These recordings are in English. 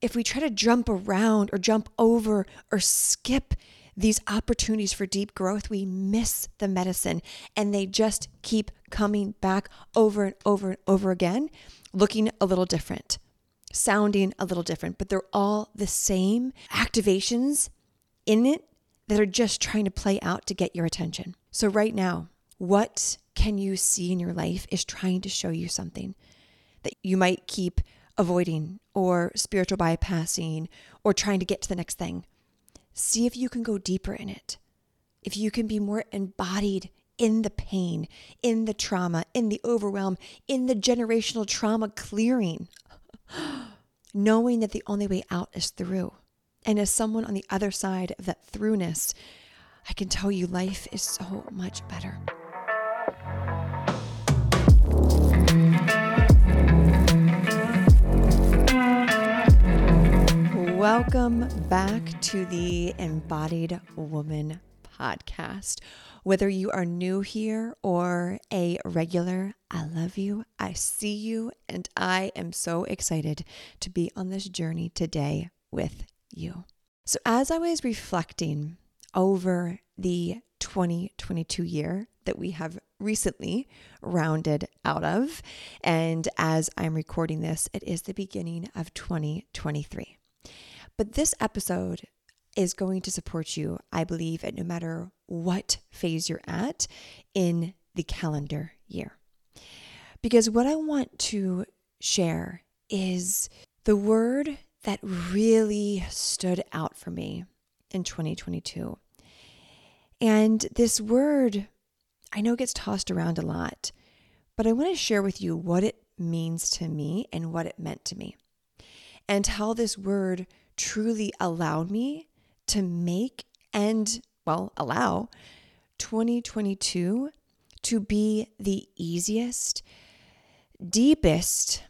if we try to jump around or jump over or skip these opportunities for deep growth, we miss the medicine and they just keep coming back over and over and over again, looking a little different, sounding a little different, but they're all the same activations in it that are just trying to play out to get your attention. So, right now, what can you see in your life is trying to show you something that you might keep avoiding or spiritual bypassing or trying to get to the next thing? See if you can go deeper in it. If you can be more embodied in the pain, in the trauma, in the overwhelm, in the generational trauma clearing, knowing that the only way out is through. And as someone on the other side of that throughness, I can tell you life is so much better. Welcome back to the Embodied Woman podcast. Whether you are new here or a regular, I love you, I see you, and I am so excited to be on this journey today with you. So, as I was reflecting over the 2022 year that we have recently rounded out of, and as I'm recording this, it is the beginning of 2023. But this episode is going to support you, I believe, at no matter what phase you're at in the calendar year. Because what I want to share is the word that really stood out for me in 2022. And this word, I know gets tossed around a lot, but I want to share with you what it means to me and what it meant to me, and how this word truly allowed me to make and, well, allow 2022 to be the easiest, deepest,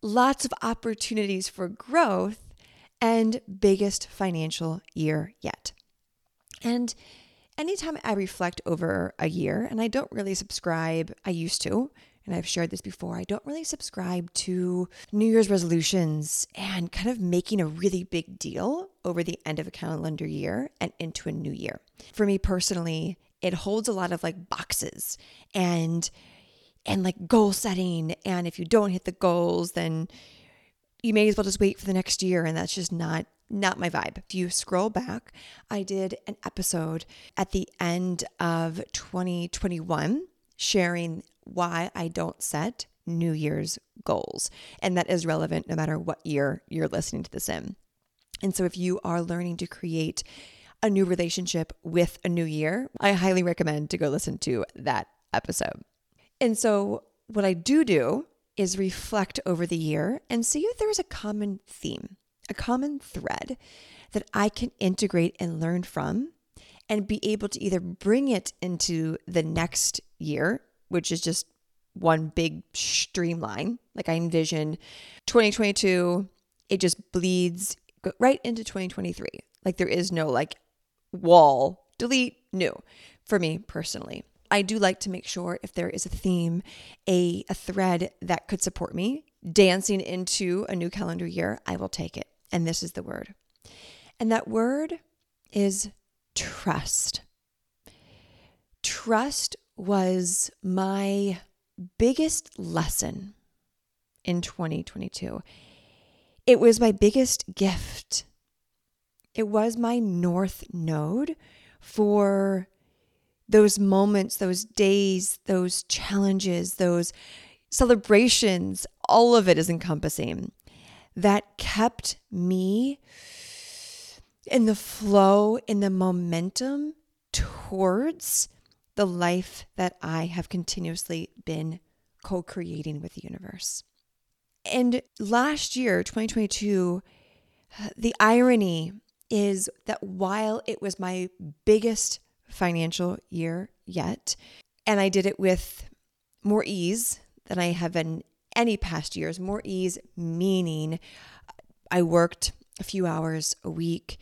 lots of opportunities for growth, and biggest financial year yet. And anytime I reflect over a year, and I don't really subscribe, I used to, and I've shared this before, I don't really subscribe to New Year's resolutions and kind of making a really big deal over the end of a calendar year and into a new year. For me personally, it holds a lot of like boxes and and like goal setting and if you don't hit the goals then you may as well just wait for the next year and that's just not not my vibe. If you scroll back, I did an episode at the end of 2021 sharing why I don't set New Year's goals. And that is relevant no matter what year you're listening to this in. And so if you are learning to create a new relationship with a new year, I highly recommend to go listen to that episode. And so what I do do is reflect over the year and see if there's a common theme, a common thread that I can integrate and learn from and be able to either bring it into the next year which is just one big streamline. Like I envision 2022, it just bleeds right into 2023. Like there is no like wall, delete, new for me personally. I do like to make sure if there is a theme, a, a thread that could support me dancing into a new calendar year, I will take it. And this is the word. And that word is trust. Trust was my biggest lesson in 2022. It was my biggest gift. It was my North Node for those moments, those days, those challenges, those celebrations. All of it is encompassing that kept me in the flow, in the momentum towards the life that I have continuously been co creating with the universe. And last year, 2022, the irony is that while it was my biggest financial year yet, and I did it with more ease than I have in any past years, more ease meaning I worked a few hours a week.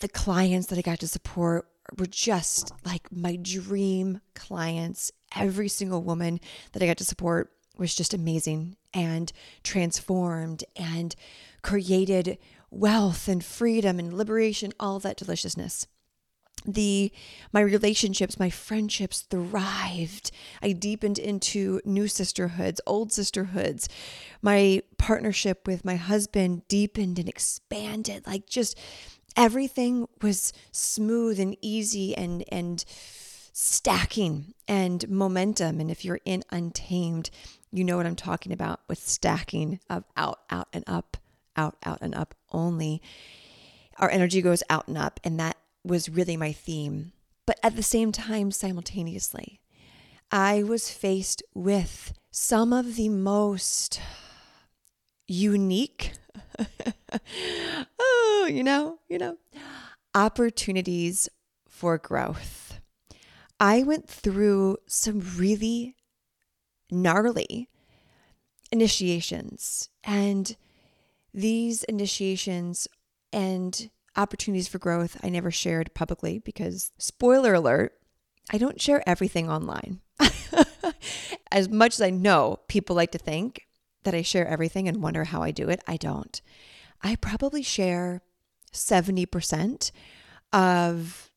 The clients that I got to support were just like my dream clients. Every single woman that I got to support was just amazing and transformed and created wealth and freedom and liberation, all that deliciousness. The my relationships, my friendships thrived. I deepened into new sisterhoods, old sisterhoods. My partnership with my husband deepened and expanded. Like just everything was smooth and easy and and stacking and momentum. And if you're in Untamed, you know what I'm talking about with stacking of out, out, and up, out, out, and up only. Our energy goes out and up. And that was really my theme. But at the same time, simultaneously, I was faced with some of the most unique, oh, you know, you know, opportunities for growth. I went through some really gnarly initiations. And these initiations and opportunities for growth I never shared publicly because, spoiler alert, I don't share everything online. as much as I know people like to think that I share everything and wonder how I do it, I don't. I probably share 70% of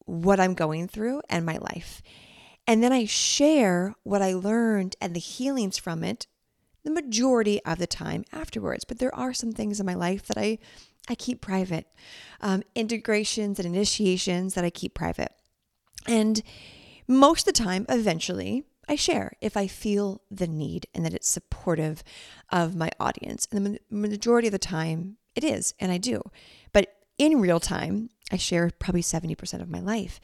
what I'm going through and my life. And then I share what I learned and the healings from it the majority of the time afterwards. But there are some things in my life that I, I keep private, um, integrations and initiations that I keep private. And most of the time, eventually, I share if I feel the need and that it's supportive of my audience. And the majority of the time, it is, and I do. But in real time, I share probably 70% of my life.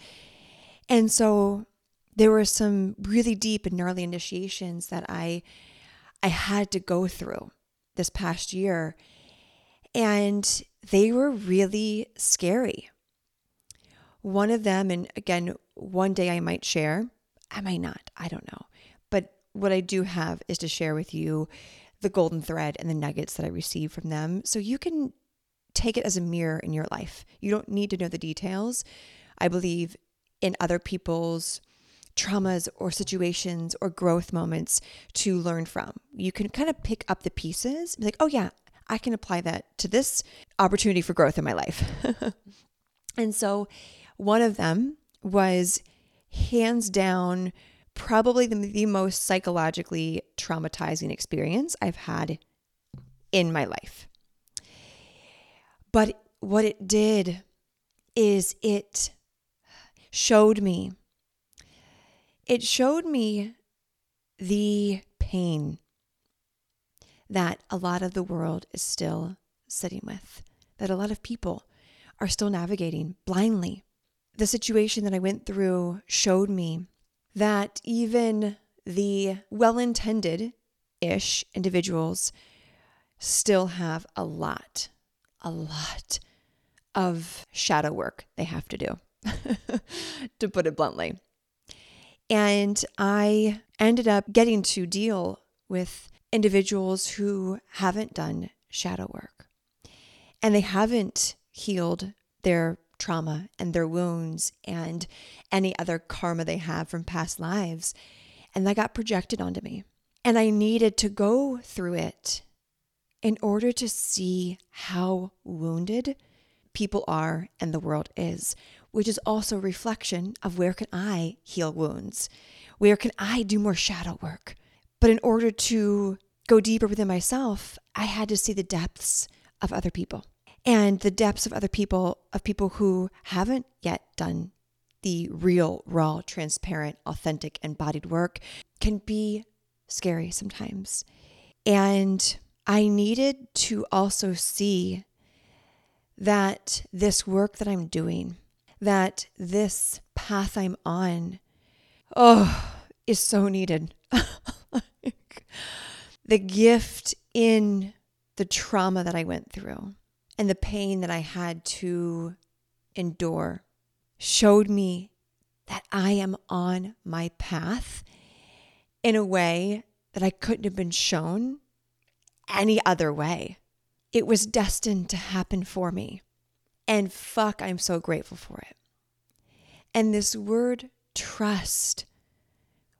And so there were some really deep and gnarly initiations that I I had to go through this past year and they were really scary. One of them and again one day I might share, I might not, I don't know. But what I do have is to share with you the golden thread and the nuggets that I receive from them so you can take it as a mirror in your life. You don't need to know the details. I believe in other people's traumas or situations or growth moments to learn from. You can kind of pick up the pieces, be like, oh, yeah, I can apply that to this opportunity for growth in my life. and so one of them was hands down probably the, the most psychologically traumatizing experience I've had in my life. But what it did is it showed me it showed me the pain that a lot of the world is still sitting with, that a lot of people are still navigating blindly. The situation that I went through showed me that even the well intended ish individuals still have a lot, a lot of shadow work they have to do, to put it bluntly. And I ended up getting to deal with individuals who haven't done shadow work and they haven't healed their trauma and their wounds and any other karma they have from past lives. And that got projected onto me. And I needed to go through it in order to see how wounded people are and the world is which is also a reflection of where can I heal wounds? Where can I do more shadow work? But in order to go deeper within myself, I had to see the depths of other people and the depths of other people, of people who haven't yet done the real, raw, transparent, authentic, embodied work can be scary sometimes. And I needed to also see that this work that I'm doing that this path I'm on, oh, is so needed. the gift in the trauma that I went through and the pain that I had to endure showed me that I am on my path in a way that I couldn't have been shown any other way. It was destined to happen for me. And fuck, I'm so grateful for it. And this word trust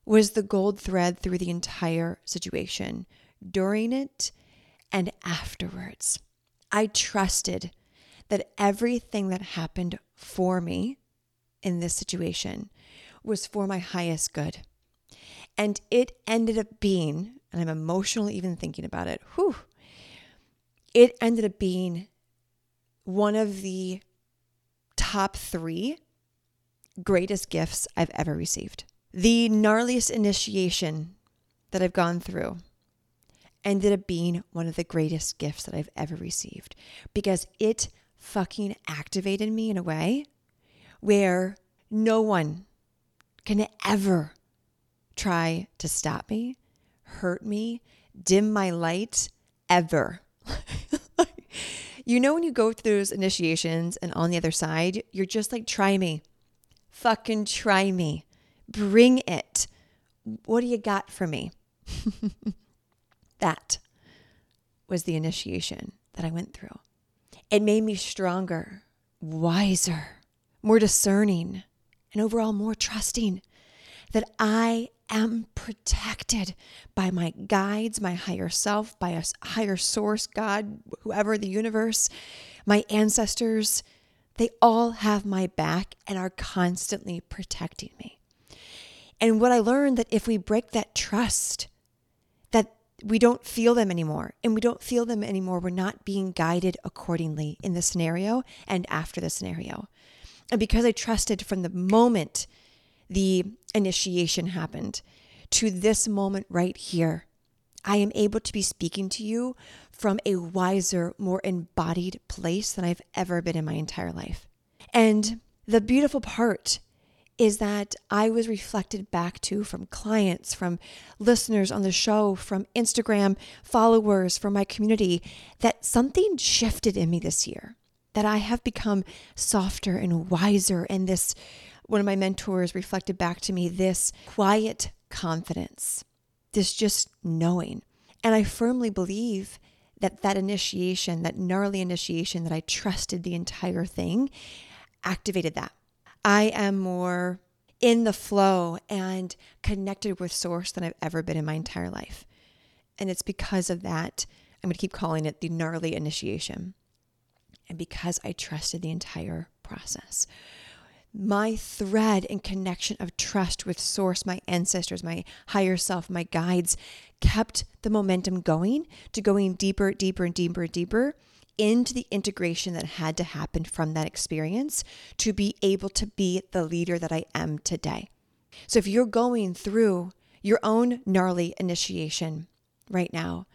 was the gold thread through the entire situation, during it and afterwards. I trusted that everything that happened for me in this situation was for my highest good. And it ended up being, and I'm emotional even thinking about it, whew, it ended up being one of the top three greatest gifts I've ever received. The gnarliest initiation that I've gone through ended up being one of the greatest gifts that I've ever received because it fucking activated me in a way where no one can ever try to stop me, hurt me, dim my light ever. you know, when you go through those initiations and on the other side, you're just like, try me. Fucking try me. Bring it. What do you got for me? that was the initiation that I went through. It made me stronger, wiser, more discerning, and overall more trusting that I am protected by my guides, my higher self, by a higher source, God, whoever, the universe, my ancestors. They all have my back and are constantly protecting me. And what I learned that if we break that trust, we don't feel them anymore, and we don't feel them anymore, we're not being guided accordingly in the scenario and after the scenario. And because I trusted from the moment the initiation happened to this moment right here, I am able to be speaking to you from a wiser, more embodied place than I've ever been in my entire life. And the beautiful part is that I was reflected back to from clients, from listeners on the show, from Instagram followers, from my community, that something shifted in me this year, that I have become softer and wiser. And this, one of my mentors reflected back to me this quiet confidence, this just knowing. And I firmly believe that that initiation, that gnarly initiation that I trusted the entire thing, activated that. I am more in the flow and connected with source than I've ever been in my entire life. And it's because of that, I'm going to keep calling it the gnarly initiation. And because I trusted the entire process. My thread and connection of trust with source, my ancestors, my higher self, my guides kept the momentum going to going deeper, deeper, and deeper, and deeper into the integration that had to happen from that experience to be able to be the leader that I am today. So if you're going through your own gnarly initiation right now,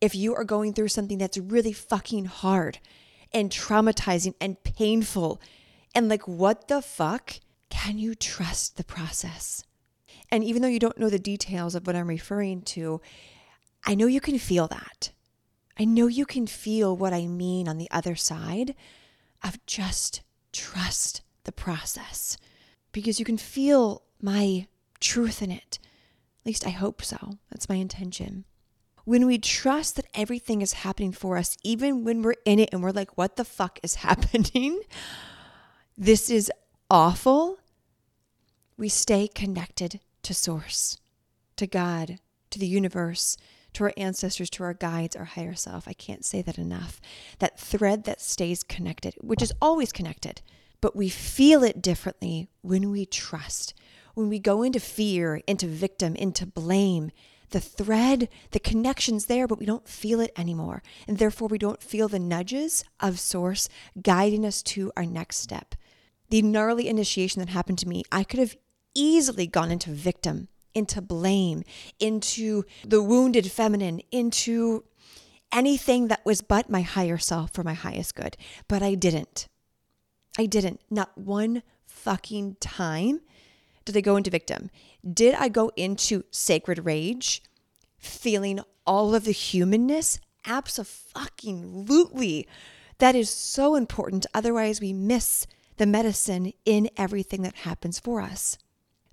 if you are going through something that's really fucking hard and traumatizing and painful, and like, what the fuck? Can you trust the process? And even though you don't know the details of what I'm referring to, I know you can feel that. I know you can feel what I mean on the other side of just trust the process because you can feel my truth in it. At least I hope so. That's my intention. When we trust that everything is happening for us, even when we're in it and we're like, what the fuck is happening? This is awful. We stay connected to Source, to God, to the universe, to our ancestors, to our guides, our higher self. I can't say that enough. That thread that stays connected, which is always connected, but we feel it differently when we trust. When we go into fear, into victim, into blame, the thread, the connection's there, but we don't feel it anymore. And therefore, we don't feel the nudges of Source guiding us to our next step. The gnarly initiation that happened to me, I could have easily gone into victim into blame, into the wounded feminine, into anything that was but my higher self for my highest good. But I didn't. I didn't. Not one fucking time did I go into victim. Did I go into sacred rage, feeling all of the humanness? Absolutely. That is so important. Otherwise, we miss the medicine in everything that happens for us.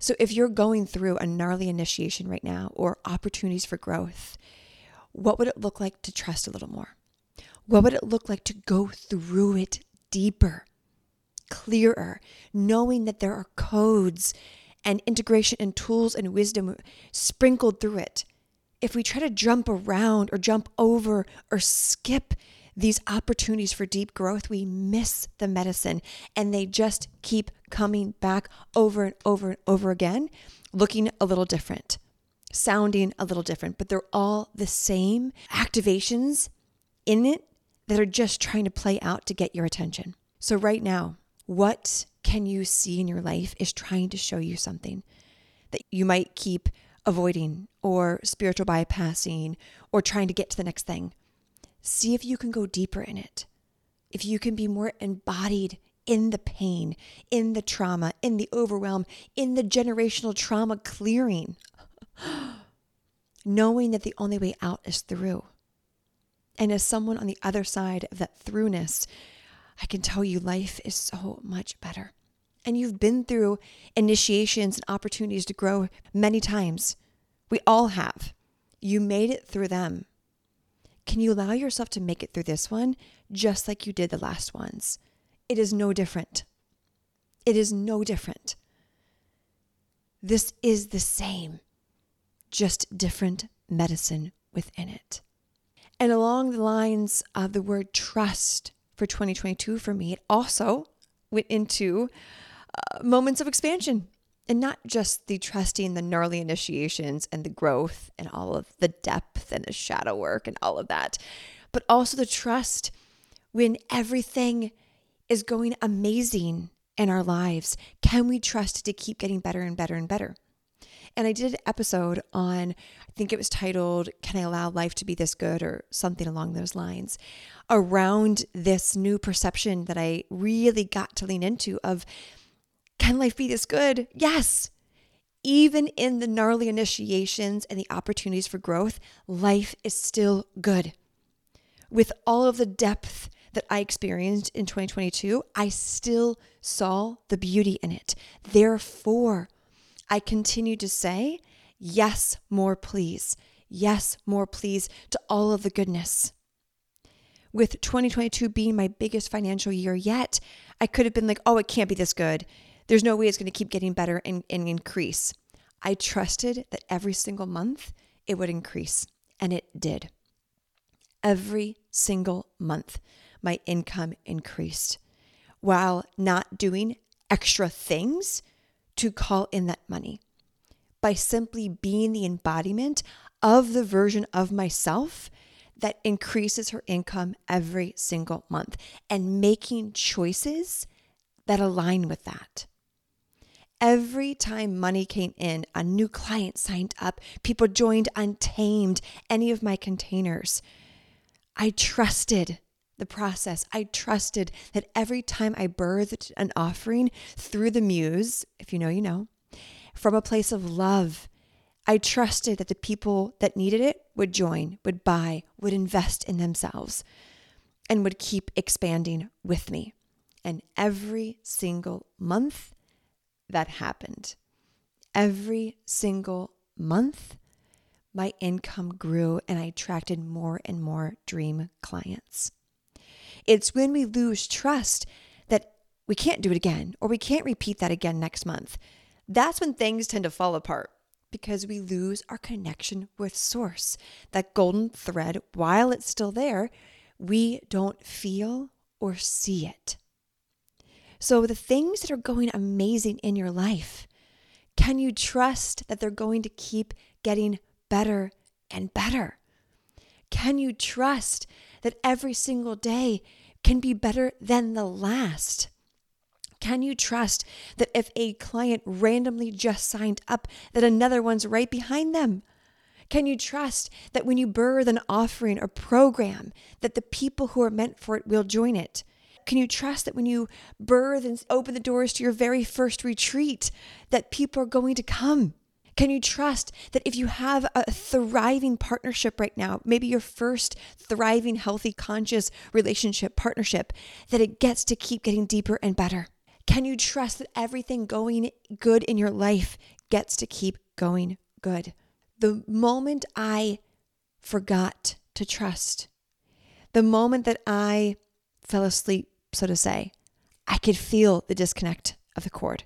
So if you're going through a gnarly initiation right now or opportunities for growth, what would it look like to trust a little more? What would it look like to go through it deeper, clearer, knowing that there are codes and integration and tools and wisdom sprinkled through it, if we try to jump around or jump over or skip these opportunities for deep growth, we miss the medicine and they just keep coming back over and over and over again, looking a little different, sounding a little different, but they're all the same activations in it that are just trying to play out to get your attention. So, right now, what can you see in your life is trying to show you something that you might keep avoiding or spiritual bypassing or trying to get to the next thing. See if you can go deeper in it. If you can be more embodied in the pain, in the trauma, in the overwhelm, in the generational trauma clearing, knowing that the only way out is through. And as someone on the other side of that throughness, I can tell you life is so much better and you've been through initiations and opportunities to grow many times. We all have. You made it through them. Can you allow yourself to make it through this one just like you did the last ones? It is no different. It is no different. This is the same, just different medicine within it. And along the lines of the word trust for 2022 for me, it also went into uh, moments of expansion and not just the trusting the gnarly initiations and the growth and all of the depth and the shadow work and all of that, but also the trust when everything is going amazing in our lives. Can we trust to keep getting better and better and better? And I did an episode on, I think it was titled, Can I Allow Life to Be This Good? or something along those lines, around this new perception that I really got to lean into of can life be this good? Yes. Even in the gnarly initiations and the opportunities for growth, life is still good. With all of the depth that I experienced in 2022, I still saw the beauty in it. Therefore, I continue to say, yes, more please. Yes, more please to all of the goodness. With 2022 being my biggest financial year yet, I could have been like, oh, it can't be this good there's no way it's going to keep getting better and, and increase. I trusted that every single month it would increase, and it did. Every single month, my income increased while not doing extra things to call in that money. By simply being the embodiment of the version of myself that increases her income every single month and making choices that align with that. Every time money came in, a new client signed up, people joined Untamed, any of my containers. I trusted the process. I trusted that every time I birthed an offering through the muse, if you know, you know, from a place of love, I trusted that the people that needed it would join, would buy, would invest in themselves, and would keep expanding with me. And every single month, that happened. Every single month, my income grew and I attracted more and more dream clients. It's when we lose trust that we can't do it again or we can't repeat that again next month. That's when things tend to fall apart because we lose our connection with Source. That golden thread, while it's still there, we don't feel or see it. So, the things that are going amazing in your life, can you trust that they're going to keep getting better and better? Can you trust that every single day can be better than the last? Can you trust that if a client randomly just signed up, that another one's right behind them? Can you trust that when you birth an offering or program, that the people who are meant for it will join it? Can you trust that when you birth and open the doors to your very first retreat, that people are going to come? Can you trust that if you have a thriving partnership right now, maybe your first thriving, healthy, conscious relationship partnership, that it gets to keep getting deeper and better? Can you trust that everything going good in your life gets to keep going good? The moment I forgot to trust, the moment that I fell asleep so to say, I could feel the disconnect of the cord.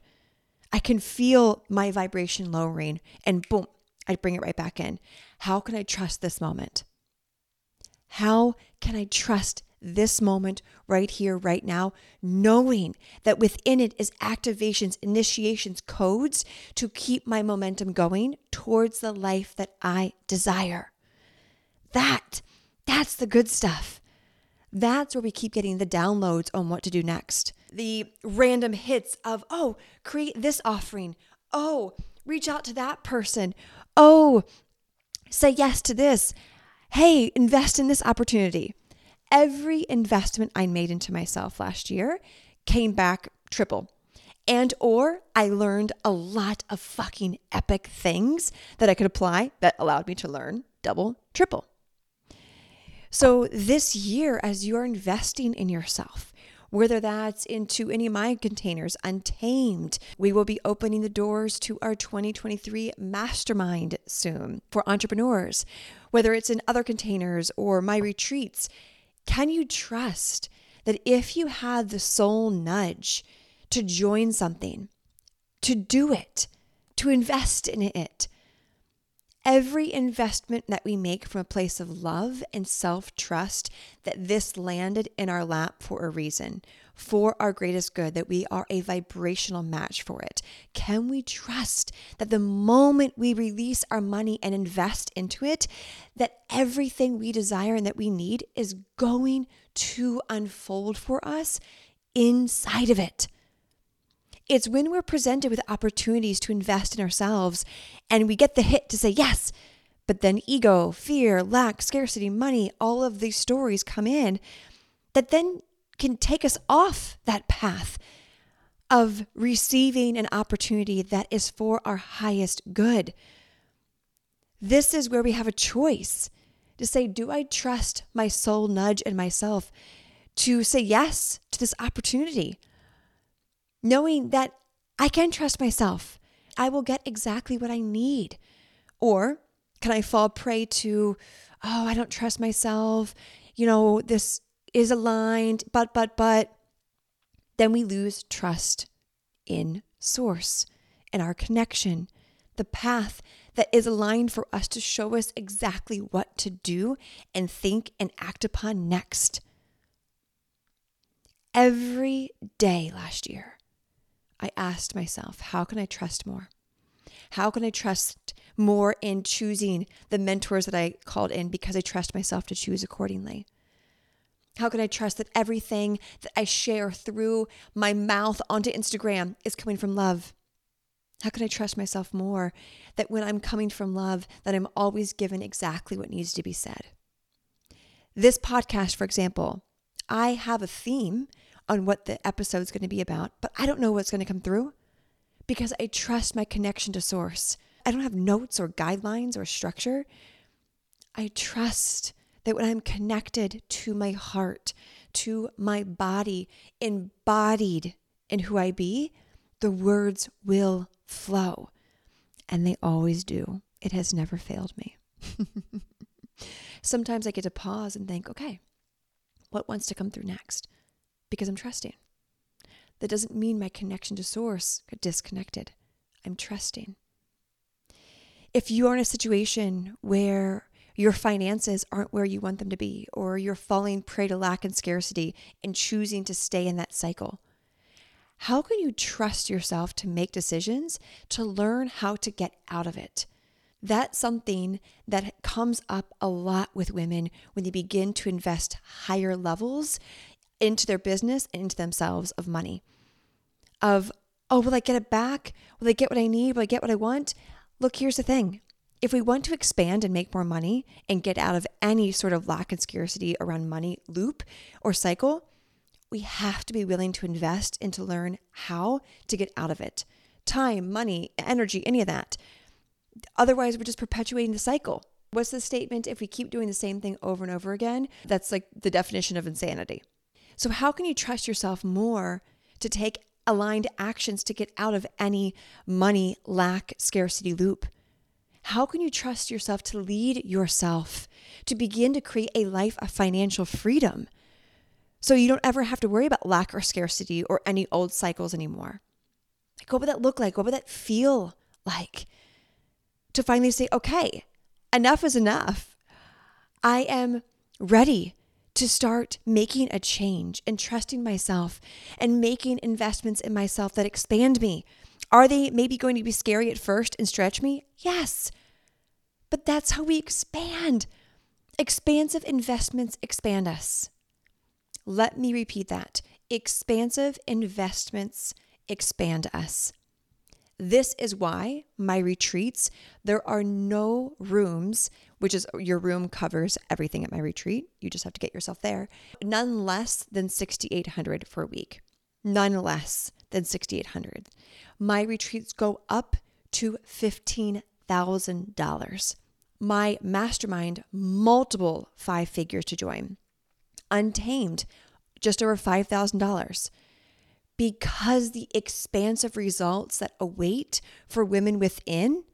I can feel my vibration lowering and boom, I bring it right back in. How can I trust this moment? How can I trust this moment right here, right now, knowing that within it is activations, initiations, codes to keep my momentum going towards the life that I desire? That, that's the good stuff. That's where we keep getting the downloads on what to do next. The random hits of, oh, create this offering. Oh, reach out to that person. Oh, say yes to this. Hey, invest in this opportunity. Every investment I made into myself last year came back triple. And or I learned a lot of fucking epic things that I could apply that allowed me to learn double, triple. So, this year, as you are investing in yourself, whether that's into any of my containers, Untamed, we will be opening the doors to our 2023 mastermind soon for entrepreneurs, whether it's in other containers or my retreats. Can you trust that if you had the soul nudge to join something, to do it, to invest in it, every investment that we make from a place of love and self trust that this landed in our lap for a reason, for our greatest good, that we are a vibrational match for it? Can we trust that the moment we release our money and invest into it, that everything we desire and that we need is going to unfold for us inside of it? It's when we're presented with opportunities to invest in ourselves and we get the hit to say yes, but then ego, fear, lack, scarcity, money, all of these stories come in that then can take us off that path of receiving an opportunity that is for our highest good. This is where we have a choice to say, Do I trust my soul nudge and myself to say yes to this opportunity? Knowing that I can trust myself. I will get exactly what I need. Or can I fall prey to, oh, I don't trust myself. You know, this is aligned, but, but, but. Then we lose trust in source and our connection, the path that is aligned for us to show us exactly what to do and think and act upon next. Every day last year, I asked myself, how can I trust more? How can I trust more in choosing the mentors that I called in because I trust myself to choose accordingly? How can I trust that everything that I share through my mouth onto Instagram is coming from love? How can I trust myself more that when I'm coming from love that I'm always given exactly what needs to be said? This podcast, for example, I have a theme on what the episode's going to be about, but I don't know what's going to come through because I trust my connection to source. I don't have notes or guidelines or structure. I trust that when I'm connected to my heart, to my body, embodied in who I be, the words will flow. And they always do. It has never failed me. Sometimes I get to pause and think, okay, what wants to come through next? Because I'm trusting. That doesn't mean my connection to source got disconnected. I'm trusting. If you are in a situation where your finances aren't where you want them to be, or you're falling prey to lack and scarcity and choosing to stay in that cycle, how can you trust yourself to make decisions to learn how to get out of it? That's something that comes up a lot with women when they begin to invest higher levels into their business and into themselves of money. Of, oh, will I get it back? Will I get what I need? Will I get what I want? Look, here's the thing. If we want to expand and make more money and get out of any sort of lack and scarcity around money loop or cycle, we have to be willing to invest and to learn how to get out of it. Time, money, energy, any of that. Otherwise, we're just perpetuating the cycle. What's the statement? If we keep doing the same thing over and over again, that's like the definition of insanity. So, how can you trust yourself more to take aligned actions to get out of any money lack scarcity loop? How can you trust yourself to lead yourself to begin to create a life of financial freedom so you don't ever have to worry about lack or scarcity or any old cycles anymore? like? What would that look like? What would that feel like? To finally say, okay, enough is enough. I am ready to start making a change and trusting myself and making investments in myself that expand me. Are they maybe going to be scary at first and stretch me? Yes. But that's how we expand. Expansive investments expand us. Let me repeat that. Expansive investments expand us. This is why my retreats, there are no rooms, which is your room covers everything at my retreat. You just have to get yourself there. None less than 6800 for a week. None less than 6800. My retreats go up to $15,000. My mastermind multiple five figures to join. Untamed just over $5,000 because the expansive results that await for women within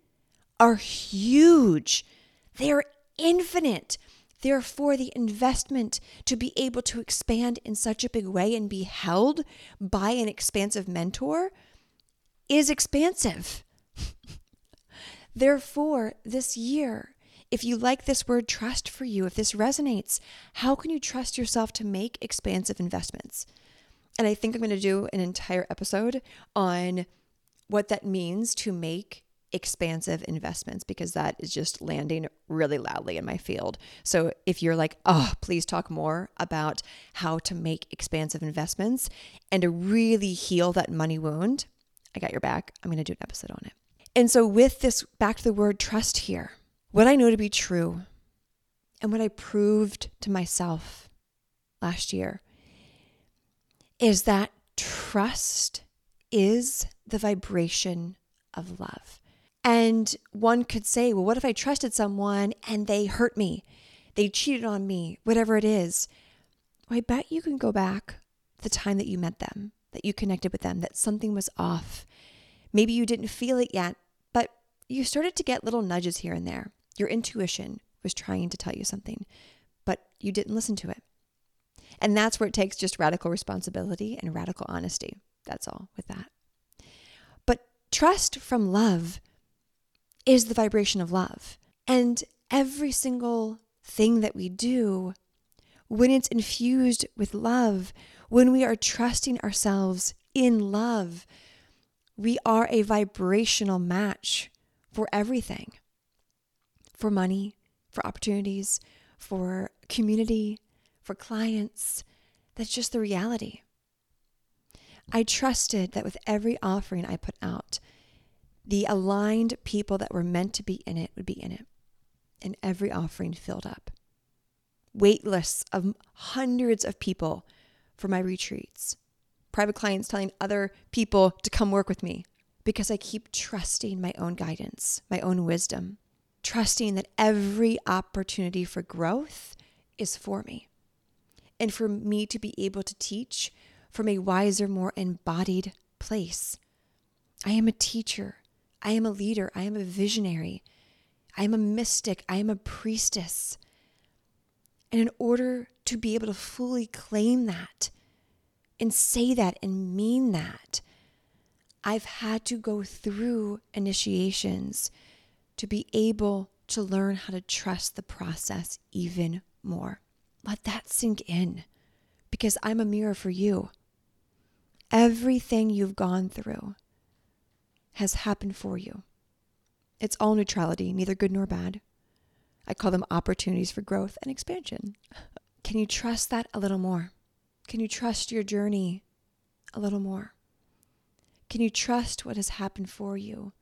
are huge. They are infinite. Therefore, the investment to be able to expand in such a big way and be held by an expansive mentor is expansive. Therefore, this year, if you like this word trust for you, if this resonates, how can you trust yourself to make expansive investments? And I think I'm going to do an entire episode on what that means to make expansive investments because that is just landing really loudly in my field. So if you're like, oh, please talk more about how to make expansive investments and to really heal that money wound, I got your back. I'm going to do an episode on it. And so, with this, back to the word trust here, what I know to be true and what I proved to myself last year is that trust is the vibration of love. And one could say, well, what if I trusted someone and they hurt me? They cheated on me, whatever it is. Well, I bet you can go back the time that you met them, that you connected with them, that something was off. Maybe you didn't feel it yet, but you started to get little nudges here and there. Your intuition was trying to tell you something, but you didn't listen to it. And that's where it takes just radical responsibility and radical honesty. That's all with that. But trust from love is the vibration of love. And every single thing that we do, when it's infused with love, when we are trusting ourselves in love, we are a vibrational match for everything for money, for opportunities, for community, for clients. That's just the reality. I trusted that with every offering I put out, the aligned people that were meant to be in it would be in it. And every offering filled up. Wait lists of hundreds of people for my retreats. Private clients telling other people to come work with me because I keep trusting my own guidance, my own wisdom, trusting that every opportunity for growth is for me and for me to be able to teach from a wiser, more embodied place. I am a teacher. I am a leader. I am a visionary. I am a mystic. I am a priestess. And in order to be able to fully claim that and say that and mean that, I've had to go through initiations to be able to learn how to trust the process even more. Let that sink in because I'm a mirror for you. Everything you've gone through has happened for you. It's all neutrality, neither good nor bad. I call them opportunities for growth and expansion. Can you trust that a little more? Can you trust your journey a little more? Can you trust what has happened for you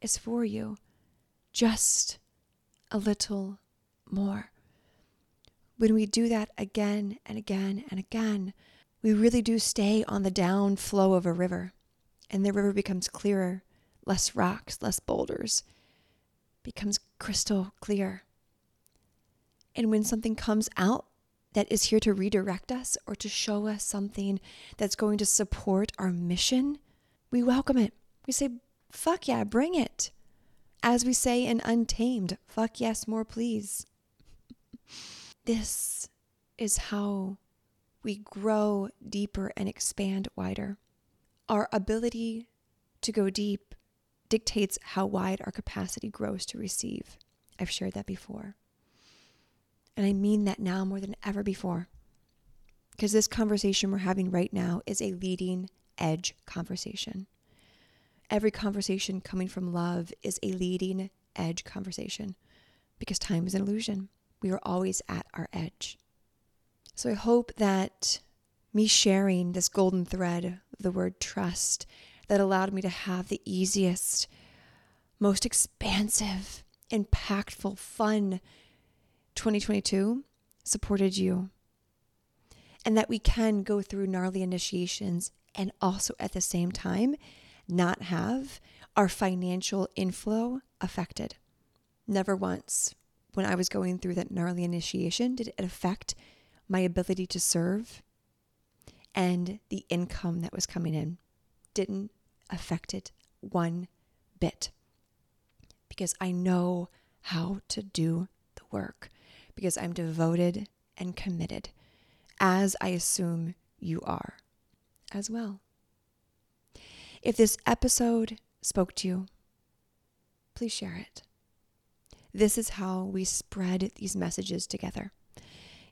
is for you just a little more? When we do that again and again and again, we really do stay on the down flow of a river. And the river becomes clearer, less rocks, less boulders, becomes crystal clear. And when something comes out that is here to redirect us or to show us something that's going to support our mission, we welcome it. We say, fuck yeah, bring it. As we say in Untamed, fuck yes, more please. This is how we grow deeper and expand wider. Our ability to go deep dictates how wide our capacity grows to receive. I've shared that before. And I mean that now more than ever before. Because this conversation we're having right now is a leading edge conversation. Every conversation coming from love is a leading edge conversation because time is an illusion. We are always at our edge. So I hope that me sharing this golden thread, the word trust, that allowed me to have the easiest, most expansive, impactful, fun 2022 supported you. And that we can go through gnarly initiations and also at the same time not have our financial inflow affected. Never once when I was going through that gnarly initiation did it affect my ability to serve and the income that was coming in. Didn't affect it one bit because I know how to do the work because I'm devoted and committed, as I assume you are as well. If this episode spoke to you, please share it. This is how we spread these messages together.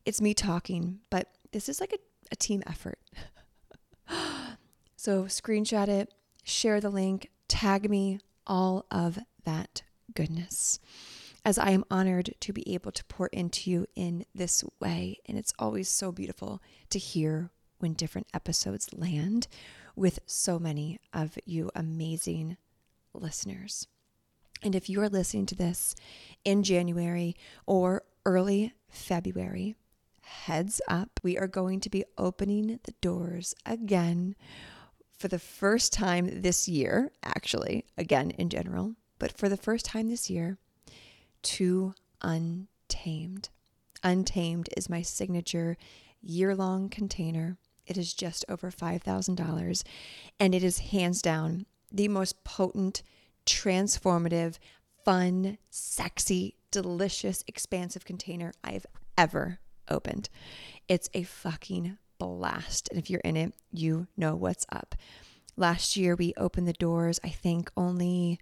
It's me talking, but this is like a, a team effort. so screenshot it, share the link, tag me, all of that goodness. As I am honored to be able to pour into you in this way. And it's always so beautiful to hear when different episodes land with so many of you amazing listeners. And if you are listening to this in January or early February, heads up, we are going to be opening the doors again for the first time this year, actually, again in general, but for the first time this year, to Untamed. Untamed is my signature year long container it is just over $5,000. And it is hands down the most potent, transformative, fun, sexy, delicious, expansive container I've ever opened. It's a fucking blast. And if you're in it, you know what's up. Last year, we opened the doors, I think, only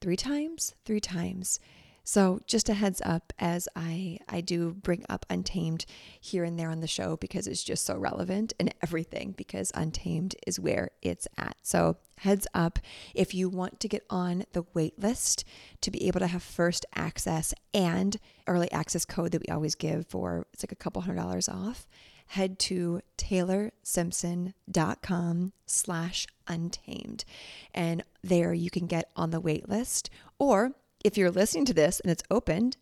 three times, three times. So just a heads up as I I do bring up Untamed here and there on the show because it's just so relevant and everything because Untamed is where it's at. So heads up if you want to get on the wait list to be able to have first access and early access code that we always give for it's like a couple hundred dollars off head to taylorsimpson.com slash untamed and there you can get on the wait list or if you're listening to this and it's opened,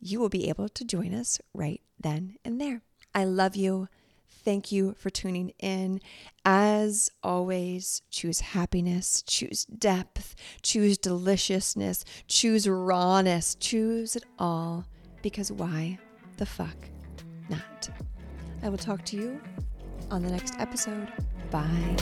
you will be able to join us right then and there. I love you. Thank you for tuning in. As always, choose happiness, choose depth, choose deliciousness, choose rawness, choose it all because why the fuck not? I will talk to you on the next episode. Bye.